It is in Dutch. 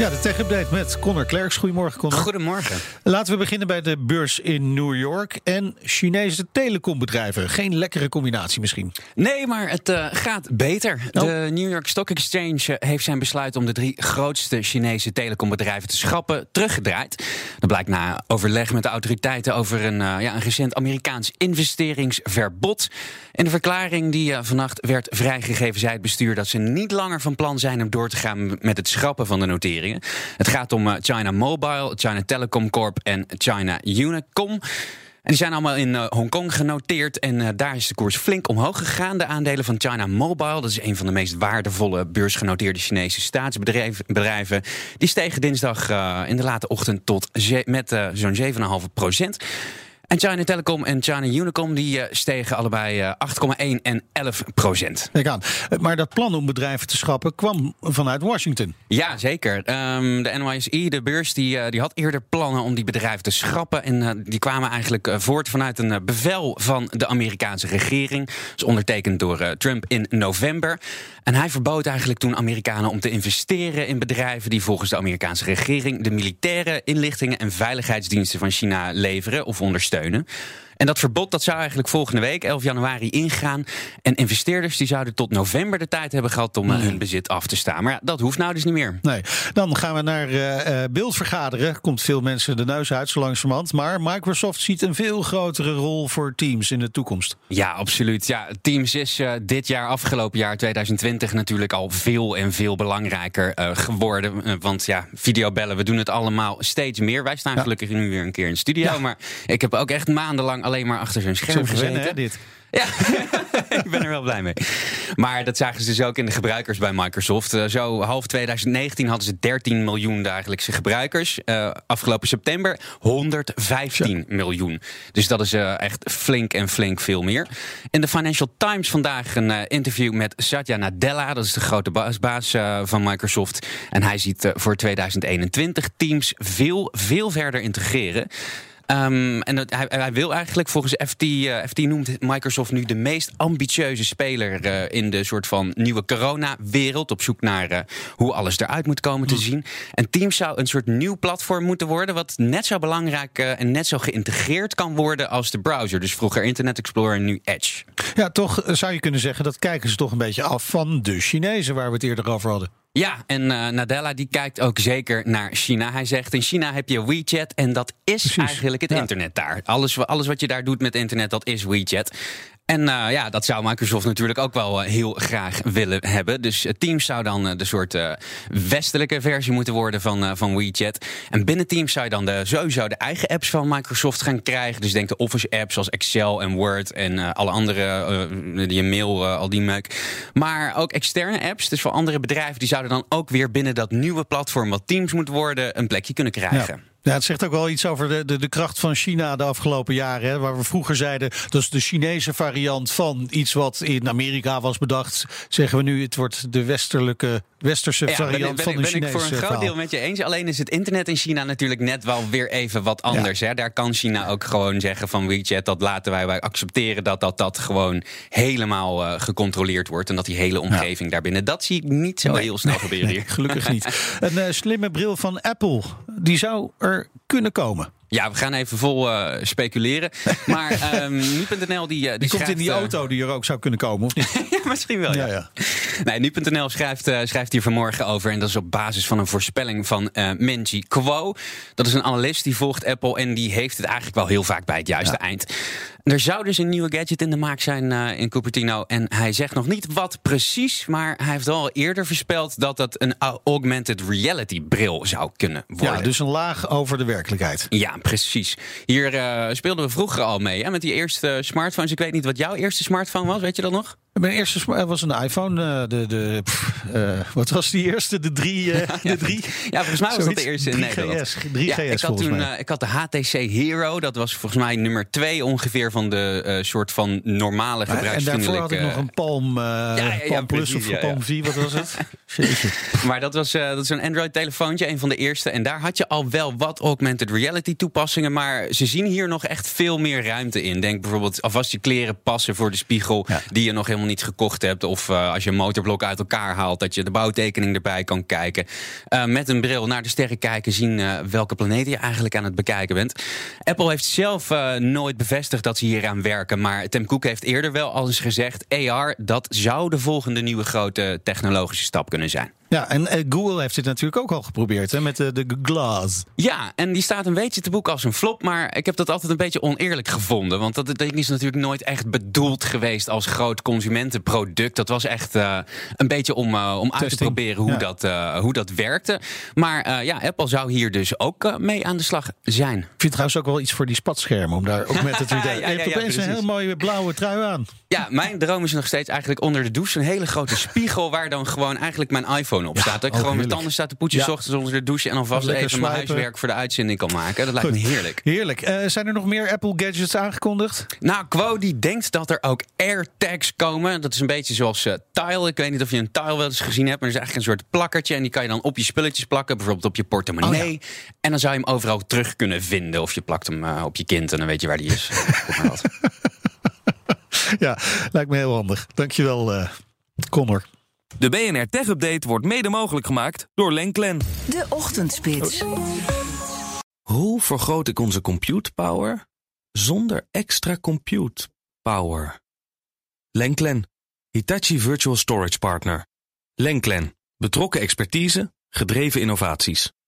Ja, de tech-update met Connor Klerks. Goedemorgen, Connor. Goedemorgen. Laten we beginnen bij de beurs in New York en Chinese telecombedrijven. Geen lekkere combinatie misschien. Nee, maar het uh, gaat beter. Oh. De New York Stock Exchange heeft zijn besluit om de drie grootste Chinese telecombedrijven te schrappen teruggedraaid. Dat blijkt na overleg met de autoriteiten over een, uh, ja, een recent Amerikaans investeringsverbod. In de verklaring die uh, vannacht werd vrijgegeven, zei het bestuur dat ze niet langer van plan zijn om door te gaan met het schrappen van de Het gaat om China Mobile, China Telecom Corp en China Unicom. En die zijn allemaal in uh, Hongkong genoteerd. En uh, daar is de koers flink omhoog gegaan. De aandelen van China Mobile, dat is een van de meest waardevolle beursgenoteerde Chinese staatsbedrijven. Die stegen dinsdag in de late ochtend tot met zo'n 7,5 procent. En China Telecom en China Unicom die uh, stegen allebei uh, 8,1 en 11 procent. Kijk aan. Maar dat plan om bedrijven te schrappen kwam vanuit Washington. Ja, zeker. Um, de NYSE, de beurs, die, die had eerder plannen om die bedrijven te schrappen. En uh, die kwamen eigenlijk voort vanuit een bevel van de Amerikaanse regering. Dat is ondertekend door Trump in november. En hij verbood eigenlijk toen Amerikanen om te investeren in bedrijven die volgens de Amerikaanse regering de militaire inlichtingen en veiligheidsdiensten van China leveren of ondersteunen steunen. En dat verbod dat zou eigenlijk volgende week, 11 januari, ingaan. En investeerders die zouden tot november de tijd hebben gehad om Hmm. hun bezit af te staan. Maar ja, dat hoeft nou dus niet meer. Nee. Dan gaan we naar uh, beeldvergaderen. Komt veel mensen de neus uit, zo langzamerhand. Maar Microsoft ziet een veel grotere rol voor Teams in de toekomst. Ja, absoluut. Ja, Teams is uh, dit jaar, afgelopen jaar 2020, natuurlijk al veel en veel belangrijker uh, geworden. want ja, videobellen, we doen het allemaal steeds meer. Wij staan ja. gelukkig nu weer een keer in de studio. Ja. Maar ik heb ook echt maandenlang alleen maar achter zo'n scherm gezeten. Hè, dit. Ja, ik ben er wel blij mee. Maar dat zagen ze dus ook in de gebruikers bij Microsoft. Uh, zo half 2019 hadden ze 13 miljoen dagelijkse gebruikers. Uh, afgelopen september 115 ja. miljoen. Dus dat is uh, echt flink en flink veel meer. In de Financial Times vandaag een uh, interview met Satya Nadella. Dat is de grote baas, baas van Microsoft. En hij ziet voor 2021 Teams veel, veel verder integreren. Um, en dat, hij, hij, wil eigenlijk, volgens FT, uh, FT noemt Microsoft nu de meest ambitieuze speler uh, in de soort van nieuwe corona-wereld. Op zoek naar uh, hoe alles eruit moet komen te zien. En Teams zou een soort nieuw platform moeten worden, wat net zo belangrijk en net zo geïntegreerd kan worden als de browser. Dus vroeger Internet Explorer en nu Edge. Ja, toch zou je kunnen zeggen dat kijken ze toch een beetje af van de Chinezen waar we het eerder over hadden. Ja, en uh, Nadella die kijkt ook zeker naar China. Hij zegt, in China heb je WeChat en dat is Precies. eigenlijk het ja. internet daar. Alles, alles wat je daar doet met internet, dat is WeChat. En uh, ja, dat zou Microsoft natuurlijk ook wel uh, heel graag willen hebben. Dus uh, Teams zou dan de soort westelijke versie moeten worden van, van WeChat. En binnen Teams zou je dan de, sowieso de eigen apps van Microsoft gaan krijgen. Dus denk de Office apps zoals Excel en Word en alle andere, je mail, al die meuk. Maar ook externe apps, dus voor andere bedrijven, die zouden dan ook weer binnen dat nieuwe platform wat Teams moet worden, een plekje kunnen krijgen. Ja, het zegt ook wel iets over de, de, de kracht van China de afgelopen jaren. Hè, waar we vroeger zeiden, dat is de Chinese variant van iets wat in Amerika was bedacht. Zeggen we nu, het wordt de westelijke, westerse ja, variant ben, ben, van de ben Chinese ik voor een groot deel met je eens. Alleen is het internet in China natuurlijk net wel weer even wat anders. Ja. Hè? Daar kan China ook gewoon zeggen van WeChat, dat laten wij, wij accepteren dat dat, dat gewoon helemaal uh, gecontroleerd wordt. En dat die hele omgeving ja. daarbinnen, dat zie ik niet zo nee, heel snel nee, gebeuren nee, hier. Gelukkig niet. Een uh, slimme bril van Apple, die zou er kunnen komen. Ja, we gaan even vol uh, speculeren. Maar um, nu.nl die, uh, die, die komt in die auto die er ook zou kunnen komen, of niet? ja, misschien wel. Ja. ja, ja. Nee, nu.nl schrijft, uh, schrijft hier vanmorgen over. En dat is op basis van een voorspelling van uh, Menji Quo. Dat is een analist die volgt Apple. En die heeft het eigenlijk wel heel vaak bij het juiste ja. eind. Er zou dus een nieuwe gadget in de maak zijn uh, in Cupertino. En hij zegt nog niet wat precies. Maar hij heeft al eerder voorspeld dat het een augmented reality bril zou kunnen worden. Ja, dus een laag over de werkelijkheid. Ja, precies. Hier uh, speelden we vroeger al mee hè, met die eerste smartphones. Ik weet niet wat jouw eerste smartphone was, weet je dat nog? Mijn eerste sma- was een iPhone. eh, de, de, pff, eh, wat was die eerste? De drie. eh, de drie Ja, volgens mij was dat de eerste in 3GS, Nederland. 3GS ja, ik had toen eh, ik had de HTC Hero. Dat was volgens mij nummer twee ongeveer van de eh, soort van normale en daarvoor gebruiksvriendelijke... had ik nog een Palm, eh ja, ja, Palm Plus precies, of. Palm V, wat was het? Maar dat was, eh, dat is een Android-telefoontje, een van de eerste. En daar had je al wel wat augmented reality toepassingen. Maar ze zien hier nog echt veel meer ruimte in. Denk bijvoorbeeld alvast je kleren passen voor de spiegel... Die je nog helemaal niet gekocht hebt. Of eh, als je een motorblok uit elkaar haalt... dat je de bouwtekening erbij kan kijken. Eh, met een bril naar de sterren kijken... zien eh, welke planeten je eigenlijk aan het bekijken bent. Apple heeft zelf nooit bevestigd dat ze hier aan werken. Maar Tim Cook heeft eerder wel al eens gezegd... AR, dat zou de volgende nieuwe grote technologische stap kunnen zijn. Ja, en eh, Google heeft dit natuurlijk ook al geprobeerd hè, met de, de Glass. Ja, en die staat een beetje te boek als een flop. Maar ik heb dat altijd een beetje oneerlijk gevonden. Want dat ding is natuurlijk nooit echt bedoeld geweest als groot consumentenproduct. Dat was echt eh, een beetje om, eh, om uit te proberen hoe, Ja. dat, hoe dat werkte. Maar ja, Apple zou hier dus ook mee aan de slag zijn. Ik vind trouwens ook wel iets voor die spatschermen om daar ook met het idee. Ja, ja, Je hebt ja, opeens een heel mooie blauwe trui aan. Ja, mijn droom is nog steeds eigenlijk onder de douche een hele grote spiegel waar dan gewoon eigenlijk mijn iPhone op staat. Dat ik oh, gewoon heerlijk. tanden sta te poetsen Ja. s ochtends onder de douche en alvast even mijn huiswerk voor de uitzending kan maken. Dat lijkt Goed. me heerlijk. Heerlijk. Eh, zijn er nog meer Apple gadgets aangekondigd? Nou, Quo die denkt dat er ook AirTags komen. Dat is een beetje zoals eh, Tile. Ik weet niet of je een Tile wel eens gezien hebt. Maar dat is eigenlijk een soort plakkertje. En die kan je dan op je spulletjes plakken. Bijvoorbeeld op je portemonnee. Oh, En dan zou je hem overal terug kunnen vinden. Of je plakt hem eh, op je kind en dan weet je waar die is. Ja, lijkt me heel handig. Dankjewel, eh Connor. De BNR Tech Update wordt mede mogelijk gemaakt door Lenklen. De Ochtendspits. Hoe vergroot ik onze compute power zonder extra compute power? Lenklen, Hitachi Virtual Storage Partner. Lenklen, betrokken expertise, gedreven innovaties.